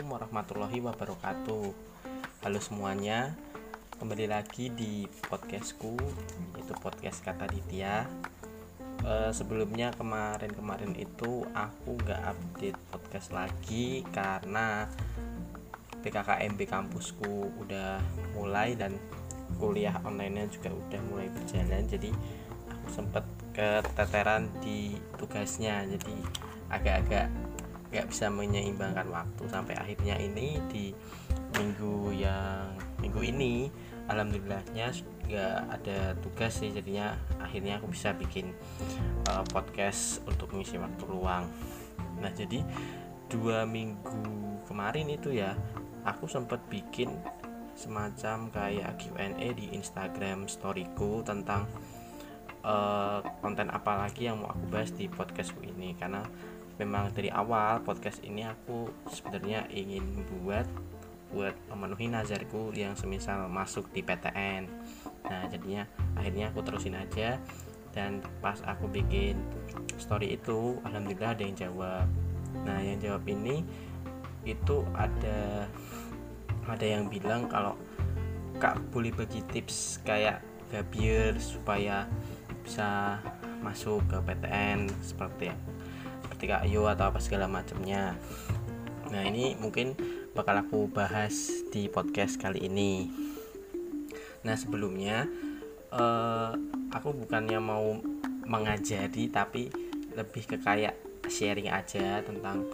Assalamualaikum warahmatullahi wabarakatuh. Halo semuanya Kembali lagi di podcastku Itu podcast Kata Ditya. E, Sebelumnya kemarin-kemarin itu Aku gak update podcast lagi Karena PKKMB kampusku udah mulai Dan kuliah online-nya juga udah mulai berjalan. Jadi aku sempet keteteran di tugasnya. Jadi agak-agak nggak bisa menyeimbangkan waktu sampai akhirnya ini di minggu yang minggu ini alhamdulillahnya nggak ada tugas sih jadinya akhirnya aku bisa bikin uh, podcast untuk mengisi waktu luang. Nah jadi dua minggu kemarin itu ya aku sempat bikin semacam kayak Q&A di Instagram storyku tentang uh, konten apa lagi yang mau aku bahas di podcastku ini. Karena memang dari awal podcast ini aku sebenarnya ingin buat buat memenuhi nazarku yang semisal masuk di PTN nah jadinya akhirnya aku terusin aja. Dan pas aku bikin story itu alhamdulillah ada yang jawab. Nah yang jawab ini itu ada ada yang bilang kalau kak boleh bagi tips kayak gabier supaya bisa masuk ke PTN seperti ketika ayo atau apa segala macamnya nah ini mungkin bakal aku bahas di podcast kali ini. Nah sebelumnya uh, aku bukannya mau mengajari tapi lebih ke kayak sharing aja tentang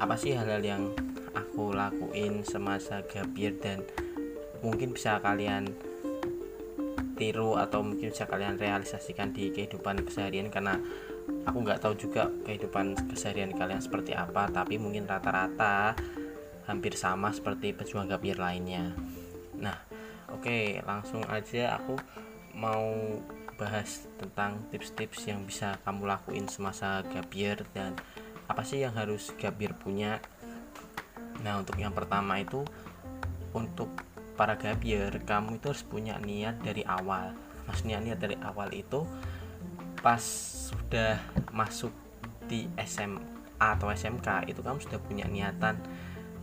apa sih hal-hal yang aku lakuin semasa gapir dan mungkin bisa kalian tiru atau mungkin bisa kalian realisasikan di kehidupan keseharian karena aku nggak tahu juga kehidupan keseharian kalian seperti apa tapi mungkin rata-rata hampir sama seperti pejuang gapir lainnya. Nah oke okay, langsung aja aku mau bahas tentang tips-tips yang bisa kamu lakuin semasa gapir dan apa sih yang harus gapir punya. Nah untuk yang pertama itu untuk para gapir kamu itu harus punya niat dari awal. Maksudnya niat dari awal itu pas sudah masuk di SMA atau SMK itu kamu sudah punya niatan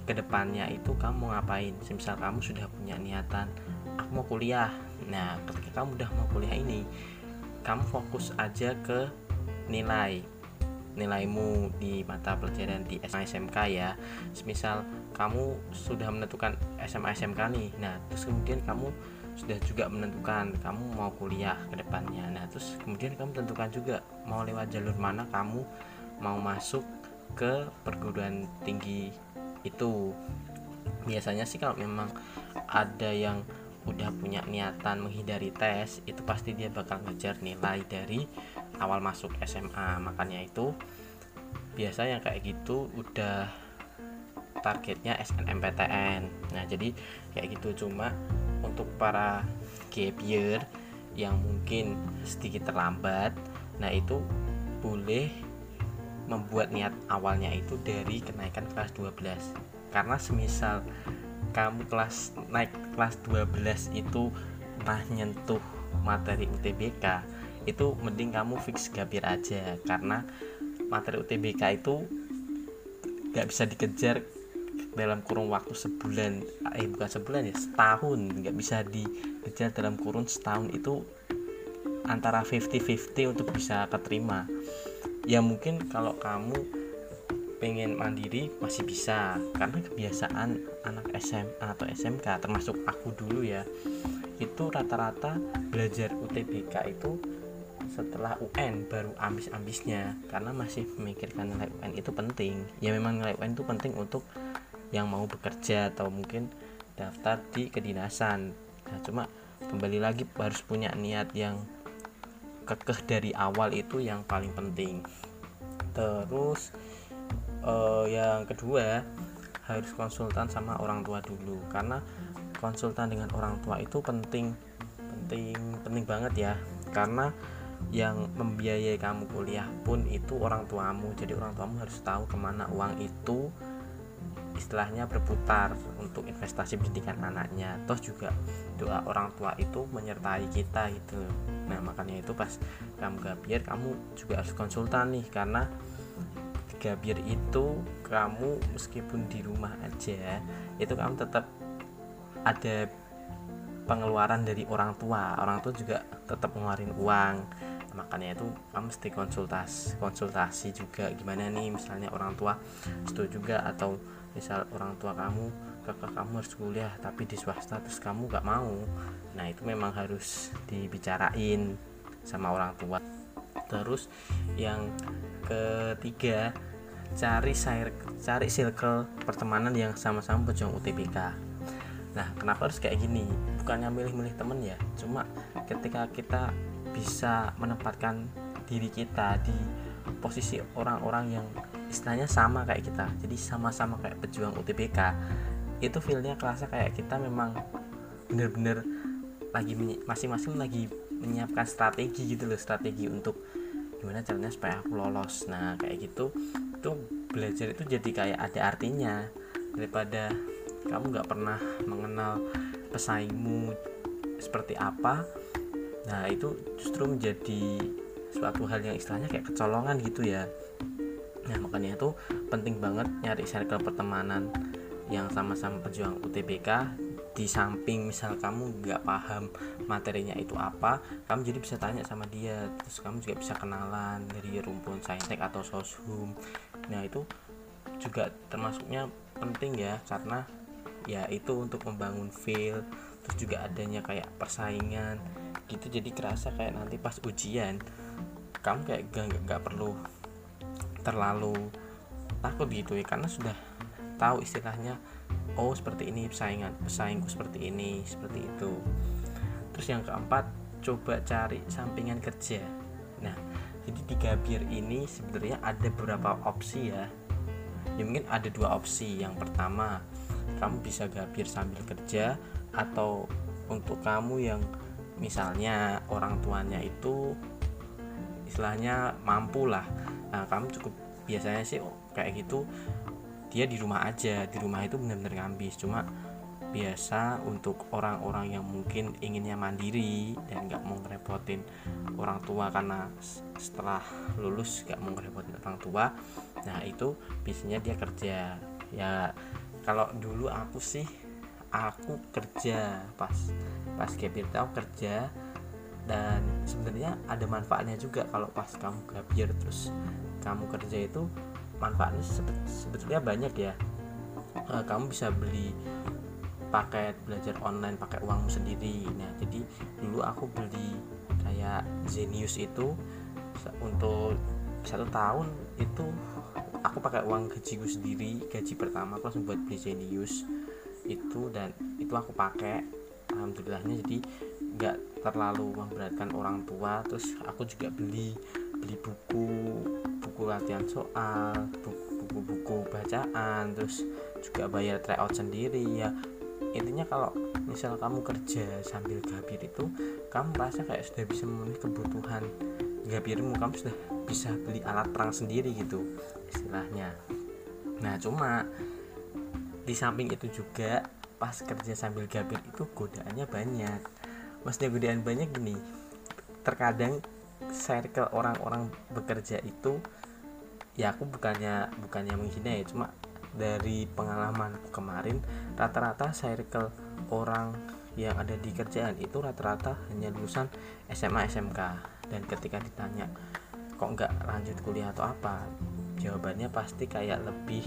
ke depannya itu kamu mau ngapain? Misal kamu sudah punya niatan aku mau kuliah. Nah ketika kamu udah mau kuliah ini kamu fokus aja ke nilai nilaimu di mata pelajaran di SMA SMK ya. Misal kamu sudah menentukan SMA SMK nih nah terus kemudian kamu sudah juga menentukan kamu mau kuliah ke depannya. Nah terus kemudian kamu tentukan juga mau lewat jalur mana kamu mau masuk ke perguruan tinggi itu. Biasanya sih kalau memang ada yang udah punya niatan menghindari tes itu pasti dia bakal ngejar nilai dari awal masuk SMA makanya itu biasa yang kayak gitu udah targetnya SNMPTN nah jadi kayak gitu cuma untuk para gap year yang mungkin sedikit terlambat. Nah itu boleh membuat niat awalnya itu dari kenaikan kelas 12 karena semisal kamu kelas naik kelas 12 itu nah nyentuh materi UTBK itu mending kamu fix gapir aja. Karena materi UTBK itu gak bisa dikejar dalam kurun waktu sebulan eh bukan sebulan ya setahun. Nggak bisa dikejar dalam kurun setahun itu antara 50-50 untuk bisa keterima. Ya mungkin kalau kamu pengen mandiri masih bisa karena kebiasaan anak SMA atau SMK termasuk aku dulu ya itu rata-rata belajar UTBK itu setelah UN baru ambis-ambisnya karena masih memikirkan nilai UN itu penting. Ya memang nilai UN itu penting untuk yang mau bekerja atau mungkin daftar di kedinasan. Nah cuma kembali lagi harus punya niat yang kekeh dari awal itu yang paling penting. Terus uh, yang kedua harus konsultan sama orang tua dulu. Karena konsultan dengan orang tua itu penting penting penting banget ya. Karena yang membiayai kamu kuliah pun itu orang tuamu. Jadi orang tuamu harus tahu ke mana uang itu istilahnya berputar untuk investasi pendidikan anaknya. Toh juga doa orang tua itu menyertai kita gitu. Nah makanya itu pas kamu gak biar kamu juga harus konsultan nih karena gapir itu kamu meskipun di rumah aja itu kamu tetap ada pengeluaran dari orang tua. Orang tua juga tetap ngeluarin uang. Makanya itu kamu mesti konsultas konsultasi juga gimana nih misalnya orang tua setuju juga atau misal orang tua kamu kakak kamu harus kuliah tapi di swasta terus kamu gak mau. Nah itu memang harus dibicarain sama orang tua. Terus yang ketiga cari cari circle pertemanan yang sama-sama berjuang UTBK nah kenapa harus kayak gini? Bukannya milih-milih temen ya cuma ketika kita bisa menempatkan diri kita di posisi orang-orang yang istilahnya sama kayak kita. Jadi sama-sama kayak pejuang UTBK itu feelnya kerasa kayak kita memang bener-bener lagi masing-masing lagi menyiapkan strategi gitu loh strategi untuk gimana caranya supaya aku lolos. Nah kayak gitu itu belajar itu jadi kayak ada artinya. Daripada kamu nggak pernah mengenal pesaingmu seperti apa nah itu justru menjadi suatu hal yang istilahnya kayak kecolongan gitu ya nah makanya itu penting banget nyari circle pertemanan yang sama-sama pejuang UTBK di samping misal kamu nggak paham materinya itu apa kamu jadi bisa tanya sama dia. Terus kamu juga bisa kenalan dari rumpun saintek atau soshum. Nah itu juga termasuknya penting ya karena ya itu untuk membangun feel terus juga adanya kayak persaingan. Gitu jadi kerasa kayak nanti pas ujian kamu kayak gak, gak, gak perlu terlalu takut gitu ya karena sudah tahu istilahnya oh seperti ini persaingan pesaingku seperti ini seperti itu. Terus yang keempat coba cari sampingan kerja. Nah jadi di Gabir ini sebenarnya ada beberapa opsi ya. Ya mungkin ada dua opsi. Yang pertama kamu bisa gabir sambil kerja atau untuk kamu yang misalnya orang tuanya itu istilahnya mampu lah nah kamu cukup biasanya sih kayak gitu dia di rumah aja di rumah itu benar-benar ngambis. Cuma biasa untuk orang-orang yang mungkin inginnya mandiri dan nggak mau ngerepotin orang tua karena setelah lulus nggak mau ngerepotin orang tua nah itu biasanya dia kerja. Ya kalau dulu aku sih aku kerja pas pas gapir tahu kerja dan sebenarnya ada manfaatnya juga kalau pas kamu gapir terus kamu kerja itu manfaatnya sebetulnya banyak ya. E, kamu bisa beli paket belajar online pakai uang sendiri. Nah jadi dulu aku beli kayak Zenius itu untuk satu tahun itu aku pakai uang gajiku sendiri gaji pertama aku langsung buat beli Zenius itu dan itu aku pakai. Alhamdulillahnya jadi nggak terlalu memberatkan orang tua. Terus aku juga beli beli buku buku latihan soal buku-buku bacaan terus juga bayar tryout sendiri. Ya intinya kalau misal kamu kerja sambil gabir itu kamu merasa kayak sudah bisa memenuhi kebutuhan gabirmu. Kamu sudah bisa beli alat perang sendiri gitu istilahnya. Nah cuma di samping itu juga pas kerja sambil gabir itu godaannya banyak maksudnya godaan banyak gini terkadang circle orang-orang bekerja itu ya aku bukannya bukannya menghina ya cuma dari pengalaman kemarin rata-rata circle orang yang ada di kerjaan itu rata-rata hanya lulusan SMA SMK dan ketika ditanya kok nggak lanjut kuliah atau apa? Jawabannya pasti kayak lebih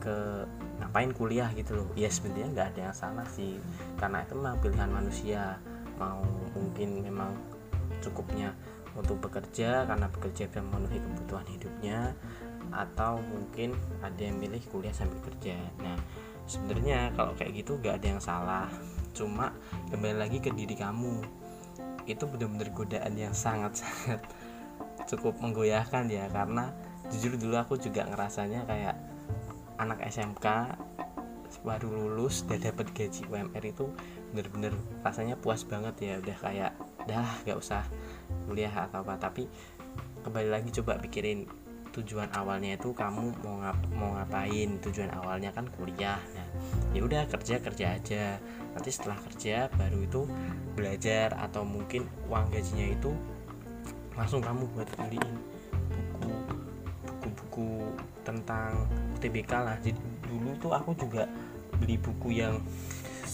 ke ngapain kuliah gitu loh. Ya sebenarnya nggak ada yang salah sih karena itu memang pilihan manusia mau mungkin memang cukupnya untuk bekerja karena bekerja dan memenuhi kebutuhan hidupnya atau mungkin ada yang milih kuliah sambil kerja. Nah sebenarnya kalau kayak gitu nggak ada yang salah. Cuma kembali lagi ke diri kamu. Itu benar-benar godaan yang sangat-sangat cukup menggoyahkan ya karena jujur dulu aku juga ngerasanya kayak anak SMK baru lulus dan dapat gaji UMR itu bener-bener rasanya puas banget ya udah kayak dah gak usah kuliah atau apa. Tapi kembali lagi coba pikirin tujuan awalnya itu kamu mau ngap mau ngapain? Tujuan awalnya kan kuliah. Nah ya udah kerja kerja aja. Nanti setelah kerja baru itu belajar atau mungkin uang gajinya itu langsung kamu buat beliin buku buku buku-buku tentang UTBK lah. Jadi dulu tuh aku juga beli buku yang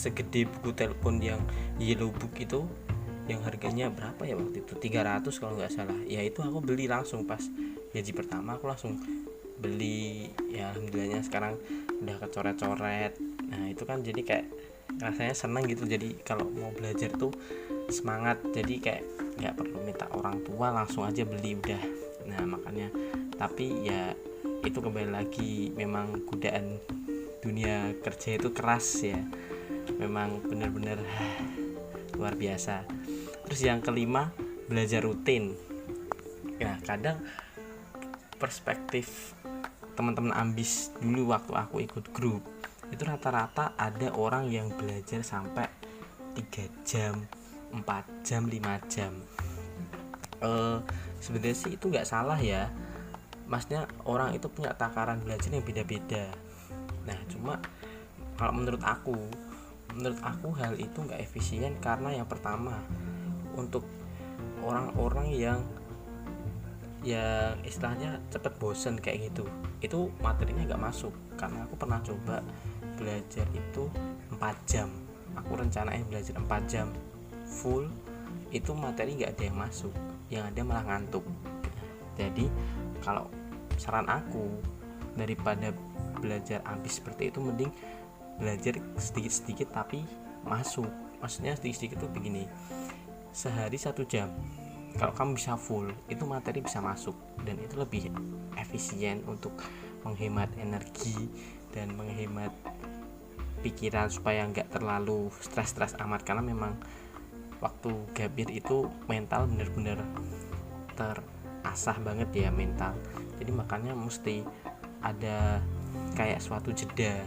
segede buku telepon yang yellow book itu yang harganya berapa ya waktu itu? 300 kalau nggak salah. Ya itu aku beli langsung pas gaji pertama aku langsung beli. Ya alhamdulillahnya sekarang udah kecoret-coret. Nah itu kan jadi kayak rasanya seneng gitu. Jadi kalau mau belajar tuh semangat. Jadi kayak nggak perlu minta orang tua langsung aja beli udah. Nah makanya. Tapi ya itu kembali lagi memang godaan dunia kerja itu keras ya memang benar-benar luar biasa. Terus yang kelima belajar rutin. Ya kadang perspektif teman-teman ambis dulu waktu aku ikut grup itu rata-rata ada orang yang belajar sampai 3 jam 4 jam 5 jam. Uh, sebenarnya sih itu nggak salah ya. Maksudnya orang itu punya takaran belajar yang beda-beda. Nah cuma kalau menurut aku menurut aku hal itu nggak efisien karena yang pertama untuk orang-orang yang yang istilahnya cepet bosen kayak gitu itu materinya nggak masuk. Karena aku pernah coba belajar itu 4 jam. Aku rencanain belajar 4 jam full itu materi nggak ada yang masuk. Yang ada malah ngantuk. Jadi kalau saran aku daripada belajar habis seperti itu mending belajar sedikit-sedikit tapi masuk. Maksudnya sedikit-sedikit tuh begini sehari satu jam. Kalau kamu bisa full itu materi bisa masuk dan itu lebih efisien untuk menghemat energi dan menghemat pikiran supaya nggak terlalu stres-stres amat. Karena memang waktu gabir itu mental bener-bener terasah banget ya mental. Jadi makanya mesti ada kayak suatu jeda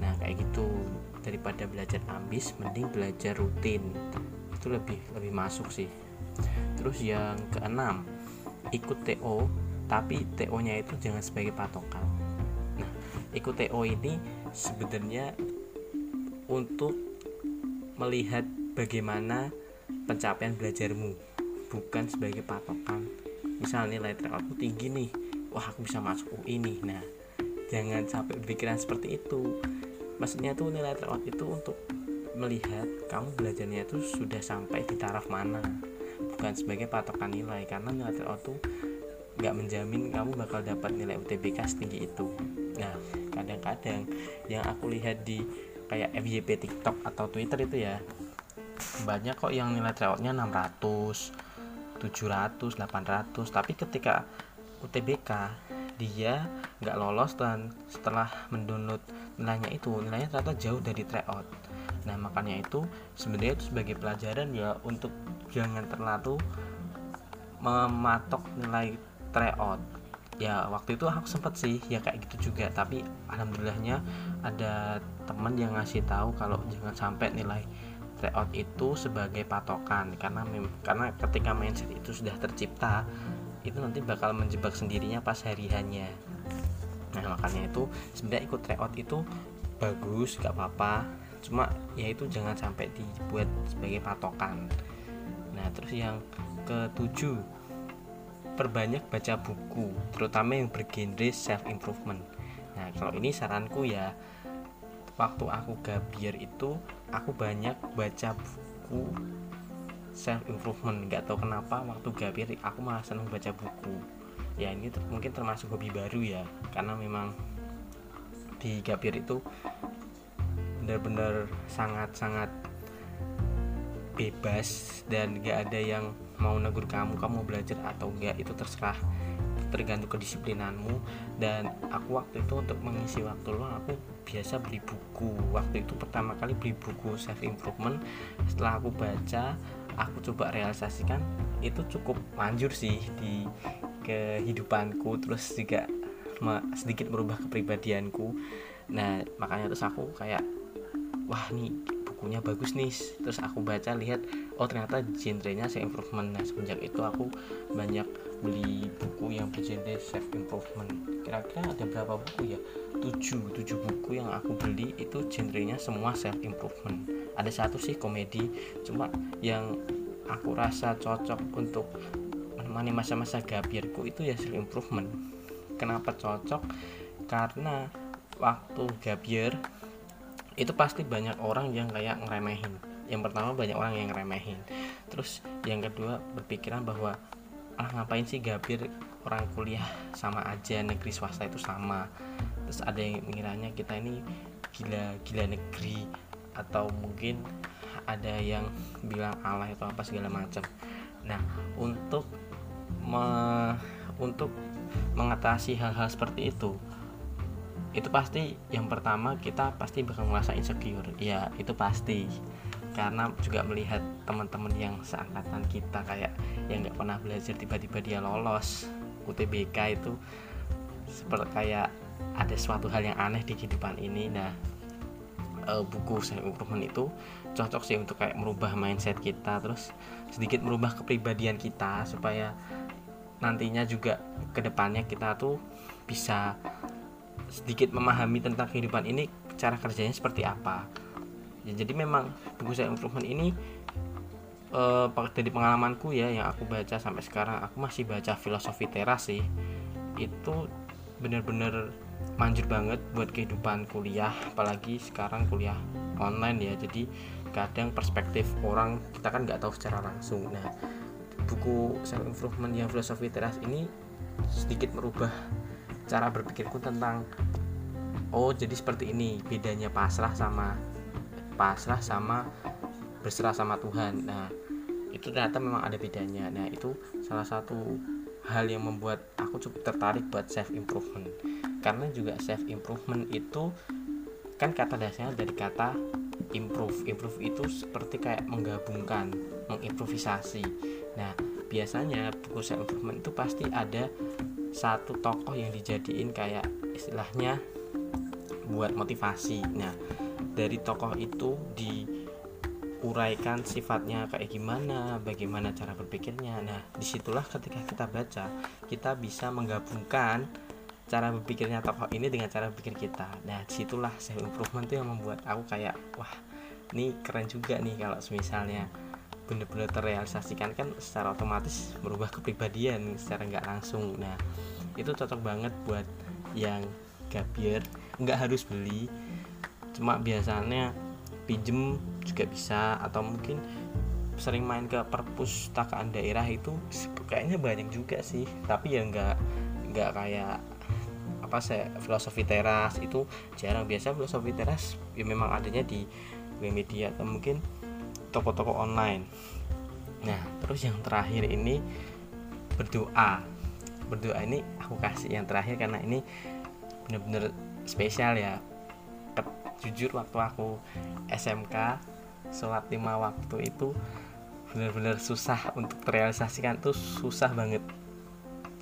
nah kayak gitu. Daripada belajar ambis mending belajar rutin. Itu lebih lebih masuk sih. Terus yang keenam ikut TO tapi TO nya itu jangan sebagai patokan. Nah ikut TO ini sebenarnya untuk melihat bagaimana pencapaian belajarmu bukan sebagai patokan. Misal nilai tryoutmu tinggi nih wah aku bisa masuk UI nih. Nah jangan sampai berpikiran seperti itu maksudnya tuh nilai tryout itu untuk melihat kamu belajarnya itu sudah sampai di taraf mana. Bukan sebagai patokan nilai karena nilai tryout tuh nggak menjamin kamu bakal dapat nilai UTBK setinggi itu. Nah kadang-kadang yang aku lihat di kayak FYP TikTok atau Twitter itu ya banyak kok yang nilai tryoutnya 600 700 800 tapi ketika UTBK dia nggak lolos dan setelah mendownload nilainya itu nilainya ternyata jauh dari tryout. Nah makanya itu sebenarnya itu sebagai pelajaran ya untuk jangan terlalu mematok nilai tryout. Ya waktu itu aku sempet sih ya kayak gitu juga. Tapi alhamdulillahnya ada teman yang ngasih tahu kalau jangan sampai nilai tryout itu sebagai patokan. Karena karena ketika mindset itu sudah tercipta itu nanti bakal menjebak sendirinya pas hari nah makanya itu sebenarnya ikut tryout itu bagus gak apa-apa. Cuma ya itu jangan sampai dibuat sebagai patokan. Nah terus yang ketujuh perbanyak baca buku terutama yang bergenre self improvement nah kalau ini saranku ya waktu aku gabiar itu aku banyak baca buku self improvement nggak tahu kenapa waktu gabiar aku malah seneng baca buku. Ya ini mungkin termasuk hobi baru ya karena memang di gapir itu benar-benar sangat-sangat bebas dan gak ada yang mau negur kamu kamu belajar atau enggak itu terserah. Tergantung kedisiplinanmu. Dan aku waktu itu untuk mengisi waktu luang aku biasa beli buku. Waktu itu pertama kali beli buku self improvement. Setelah aku baca aku coba realisasikan itu cukup manjur sih di kehidupanku terus juga sedikit merubah kepribadianku. Nah makanya terus aku kayak wah nih bukunya bagus nih. Terus aku baca lihat oh ternyata genrenya self improvement nah semenjak itu aku banyak beli buku yang bergenre self improvement kira-kira ada berapa buku ya? Tujuh tujuh buku yang aku beli itu genrenya semua self improvement ada satu sih komedi cuma yang aku rasa cocok untuk menemani masa-masa gapirku itu ya self improvement. Kenapa cocok? Karena waktu year itu pasti banyak orang yang kayak ngeremehin. Yang pertama banyak orang yang ngeremehin. Terus yang kedua berpikiran bahwa ah ngapain sih gapir orang kuliah sama aja negeri swasta itu sama. Terus ada yang mengiranya kita ini gila gila negeri atau mungkin ada yang bilang Allah itu apa segala macam. Nah untuk me, untuk mengatasi hal-hal seperti itu itu pasti yang pertama kita pasti bakal merasa insecure. Ya itu pasti. Karena juga melihat teman-teman yang seangkatan kita kayak yang nggak pernah belajar tiba-tiba dia lolos UTBK itu seperti kayak ada suatu hal yang aneh di kehidupan ini. Nah uh, buku self improvement itu cocok sih untuk kayak merubah mindset kita terus sedikit merubah kepribadian kita supaya nantinya juga ke depannya kita tuh bisa sedikit memahami tentang kehidupan ini cara kerjanya seperti apa. Ya, jadi memang buku saya improvement ini uh, dari pengalamanku ya yang aku baca sampai sekarang aku masih baca filosofi teras sih. Itu bener-bener manjur banget buat kehidupan kuliah apalagi sekarang kuliah online ya. Jadi kadang perspektif orang kita kan nggak tahu secara langsung. Nah buku self improvement yang filosofi teras ini sedikit merubah cara berpikirku tentang oh jadi seperti ini. Bedanya pasrah sama pasrah sama berserah sama Tuhan. Nah itu ternyata memang ada bedanya. Nah itu salah satu hal yang membuat aku cukup tertarik buat self improvement karena juga self improvement itu kan kata dasarnya dari kata improve. Improve itu seperti kayak menggabungkan mengimprovisasi. Nah biasanya buku self improvement itu pasti ada satu tokoh yang dijadiin kayak istilahnya buat motivasi. Nah dari tokoh itu diuraikan sifatnya kayak gimana, bagaimana cara berpikirnya. Nah, di situlah ketika kita baca, kita bisa menggabungkan cara berpikirnya tokoh ini dengan cara berpikir kita. Nah, di situlah self improvement itu yang membuat aku kayak wah, ini keren juga nih kalau misalnya benar-benar terrealisasikan kan secara otomatis merubah kepribadian secara nggak langsung. Nah, itu cocok banget buat yang gabier nggak harus beli cuma biasanya pinjem juga bisa atau mungkin sering main ke perpustakaan daerah itu kayaknya banyak juga sih tapi ya nggak nggak kayak apa saya filosofi teras itu jarang. Biasa filosofi teras ya memang adanya di media atau mungkin toko-toko online. Nah terus yang terakhir ini berdoa. Berdoa ini aku kasih yang terakhir karena ini bener-bener spesial ya. Jujur waktu aku SMK sholat lima waktu itu benar-benar susah untuk terrealisasikan tuh susah banget.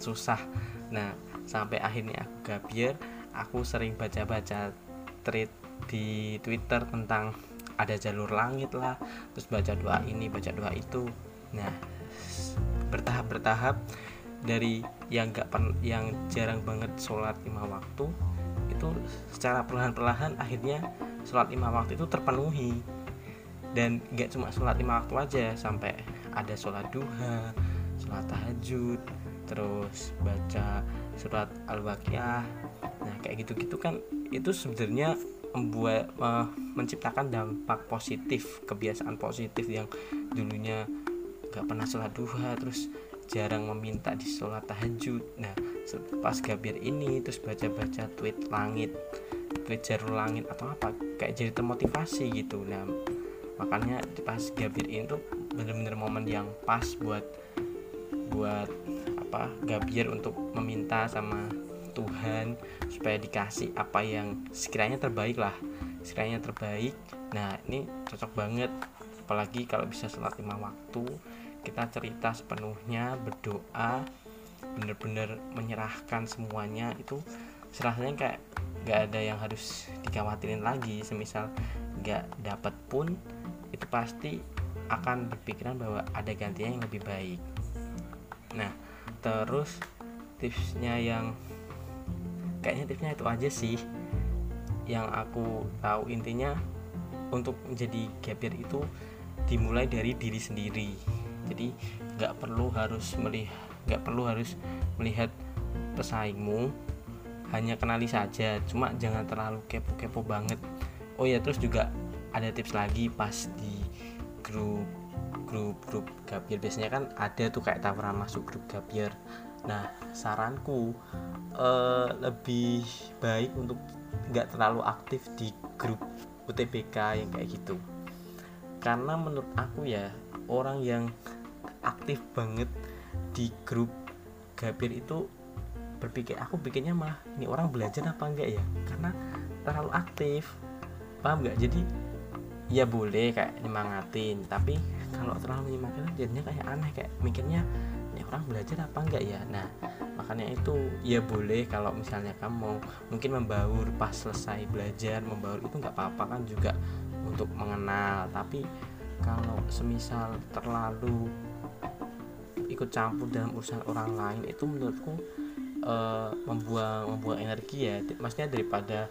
Susah. Nah sampai akhirnya aku gabier aku sering baca-baca tweet di Twitter tentang ada jalur langit lah terus baca doa ini baca doa itu. Nah bertahap bertahap dari yang gak yang jarang banget sholat lima waktu itu secara perlahan-perlahan akhirnya sholat lima waktu itu terpenuhi. Dan gak cuma sholat lima waktu aja sampai ada sholat duha sholat tahajud terus baca surat al-baqiyah nah kayak gitu-gitu kan itu sebenarnya membuat uh, menciptakan dampak positif kebiasaan positif yang dulunya gak pernah sholat duha terus jarang meminta di sholat tahajud. Nah pas gabir ini terus baca-baca tweet langit tweet jarul langit atau apa kayak jadi termotivasi gitu. Nah makanya pas gabir ini tuh bener-bener momen yang pas buat buat apa gabir untuk meminta sama Tuhan supaya dikasih apa yang sekiranya terbaik lah sekiranya terbaik. Nah ini cocok banget. Apalagi kalau bisa sholat lima waktu kita cerita sepenuhnya berdoa bener-bener menyerahkan semuanya itu serahnya kayak gak ada yang harus dikhawatirin lagi. Semisal gak dapat pun itu pasti akan berpikiran bahwa ada gantinya yang lebih baik. Nah terus tipsnya yang kayaknya tipsnya itu aja sih yang aku tahu. Intinya untuk menjadi gapir itu dimulai dari diri sendiri. Jadi nggak perlu harus melihat nggak perlu harus melihat pesaingmu hanya kenali saja. Cuma jangan terlalu kepo-kepo banget. Oh ya terus juga ada tips lagi pas di grup grup grup gapir biasanya kan ada tuh kayak tawaran masuk grup gapir nah saranku uh, lebih baik untuk nggak terlalu aktif di grup UTBK yang kayak gitu. Karena menurut aku ya orang yang aktif banget di grup gapir itu berpikir aku bikinnya mah ini orang belajar apa enggak ya? Karena terlalu aktif. Paham nggak? Jadi ya boleh kayak nyemangatin tapi kalau terlalu menyemangatin jadinya kayak aneh kayak mikirnya ini orang belajar apa enggak ya? Nah makanya itu ya boleh kalau misalnya kamu mungkin membaur pas selesai belajar membaur itu nggak apa-apa kan juga untuk mengenal. Tapi kalau semisal terlalu ikut campur dalam urusan orang lain itu menurutku uh, membuang membuang energi ya. Maksudnya daripada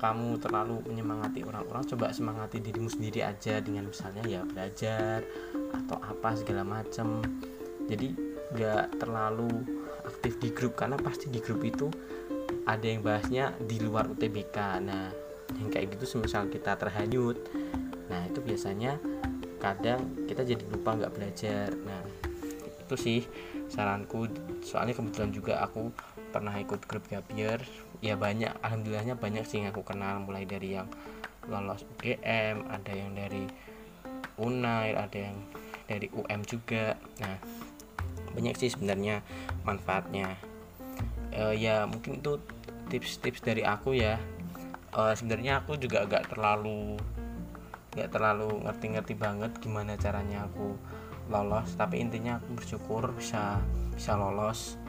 kamu terlalu menyemangati orang-orang coba semangati dirimu sendiri aja dengan misalnya ya belajar atau apa segala macam. Jadi nggak terlalu aktif di grup karena pasti di grup itu ada yang bahasnya di luar UTBK nah yang kayak gitu semisal kita terhanyut nah itu biasanya kadang kita jadi lupa nggak belajar. Nah itu sih saranku. Soalnya kebetulan juga aku pernah ikut grup gapier ya banyak. Alhamdulillahnya banyak sih yang aku kenal. Mulai dari yang lolos UGM ada yang dari Unair ada yang dari UM juga. Nah banyak sih sebenarnya manfaatnya. Uh, ya mungkin itu tips-tips dari aku ya. Uh, sebenarnya aku juga agak terlalu nggak terlalu ngerti-ngerti banget gimana caranya aku lolos. Tapi intinya aku bersyukur bisa bisa lolos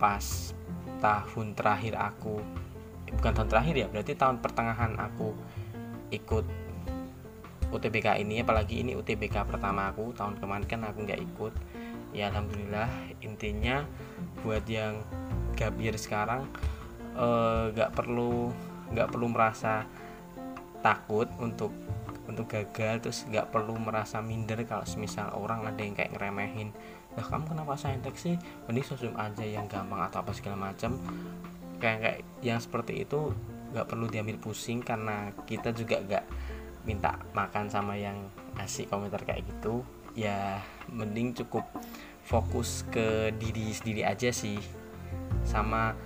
pas tahun terakhir aku. Bukan tahun terakhir ya berarti tahun pertengahan aku ikut UTBK ini apalagi ini UTBK pertama aku tahun kemarin kan aku nggak ikut. Ya alhamdulillah intinya buat yang gabir sekarang eh, nggak uh, perlu nggak perlu merasa takut untuk untuk gagal terus nggak perlu merasa minder kalau semisal orang ada yang kayak ngeremehin lah kamu kenapa saintek sih? Mending sosum aja yang gampang atau apa segala macam kayak kayak yang seperti itu nggak perlu diambil pusing karena kita juga nggak minta makan sama yang ngasih komentar kayak gitu. Ya mending cukup fokus ke diri sendiri aja sih. Sama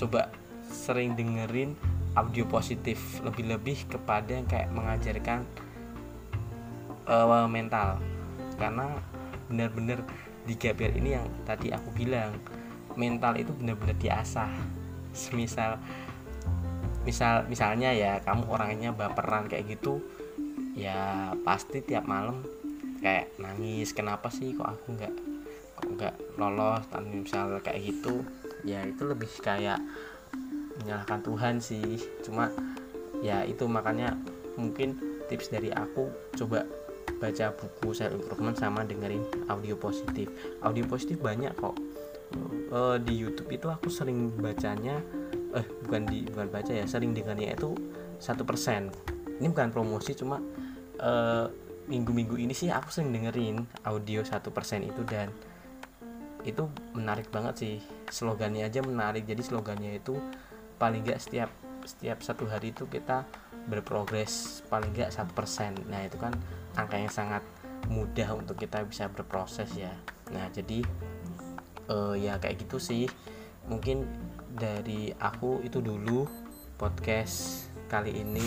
coba sering dengerin audio positif lebih-lebih kepada yang kayak mengajarkan uh, mental. Karena benar-benar di GPR ini yang tadi aku bilang mental itu benar-benar diasah. Semisal misal misalnya ya kamu orangnya baperan kayak gitu ya pasti tiap malam kayak nangis kenapa sih kok aku nggak kok nggak lolos? Dan misal kayak gitu ya itu lebih kayak menyalahkan Tuhan sih. Cuma ya itu makanya mungkin tips dari aku coba baca buku self improvement sama dengerin audio positif. Audio positif banyak kok. Uh, di YouTube itu aku sering bacanya eh bukan di bukan baca ya sering dengarnya itu satu persen. Ini bukan promosi cuma eh, minggu-minggu ini sih aku sering dengerin audio satu persen itu dan itu menarik banget sih. Slogannya aja menarik jadi slogannya itu paling nggak setiap setiap satu hari itu kita berprogres paling nggak satu persen. Nah itu kan angka yang sangat mudah untuk kita bisa berproses ya. Nah jadi uh, ya kayak gitu sih. Mungkin dari aku itu dulu podcast kali ini.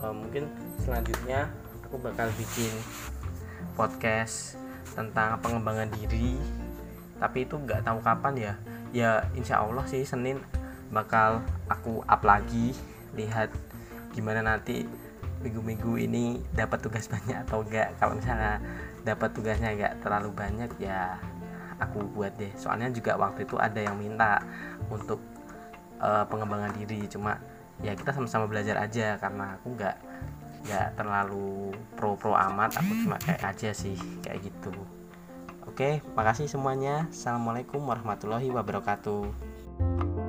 Uh, mungkin selanjutnya aku bakal bikin podcast tentang pengembangan diri. Tapi itu nggak tahu kapan ya. Ya insya Allah sih Senin bakal aku up lagi. Lihat gimana nanti minggu-minggu ini dapat tugas banyak atau enggak? Kalau misalnya dapat tugasnya enggak terlalu banyak ya aku buat deh. Soalnya juga waktu itu ada yang minta untuk uh, pengembangan diri. Cuma ya kita sama-sama belajar aja karena aku nggak nggak terlalu pro pro amat. Aku cuma kayak aja sih kayak gitu. Oke makasih semuanya. Assalamualaikum warahmatullahi wabarakatuh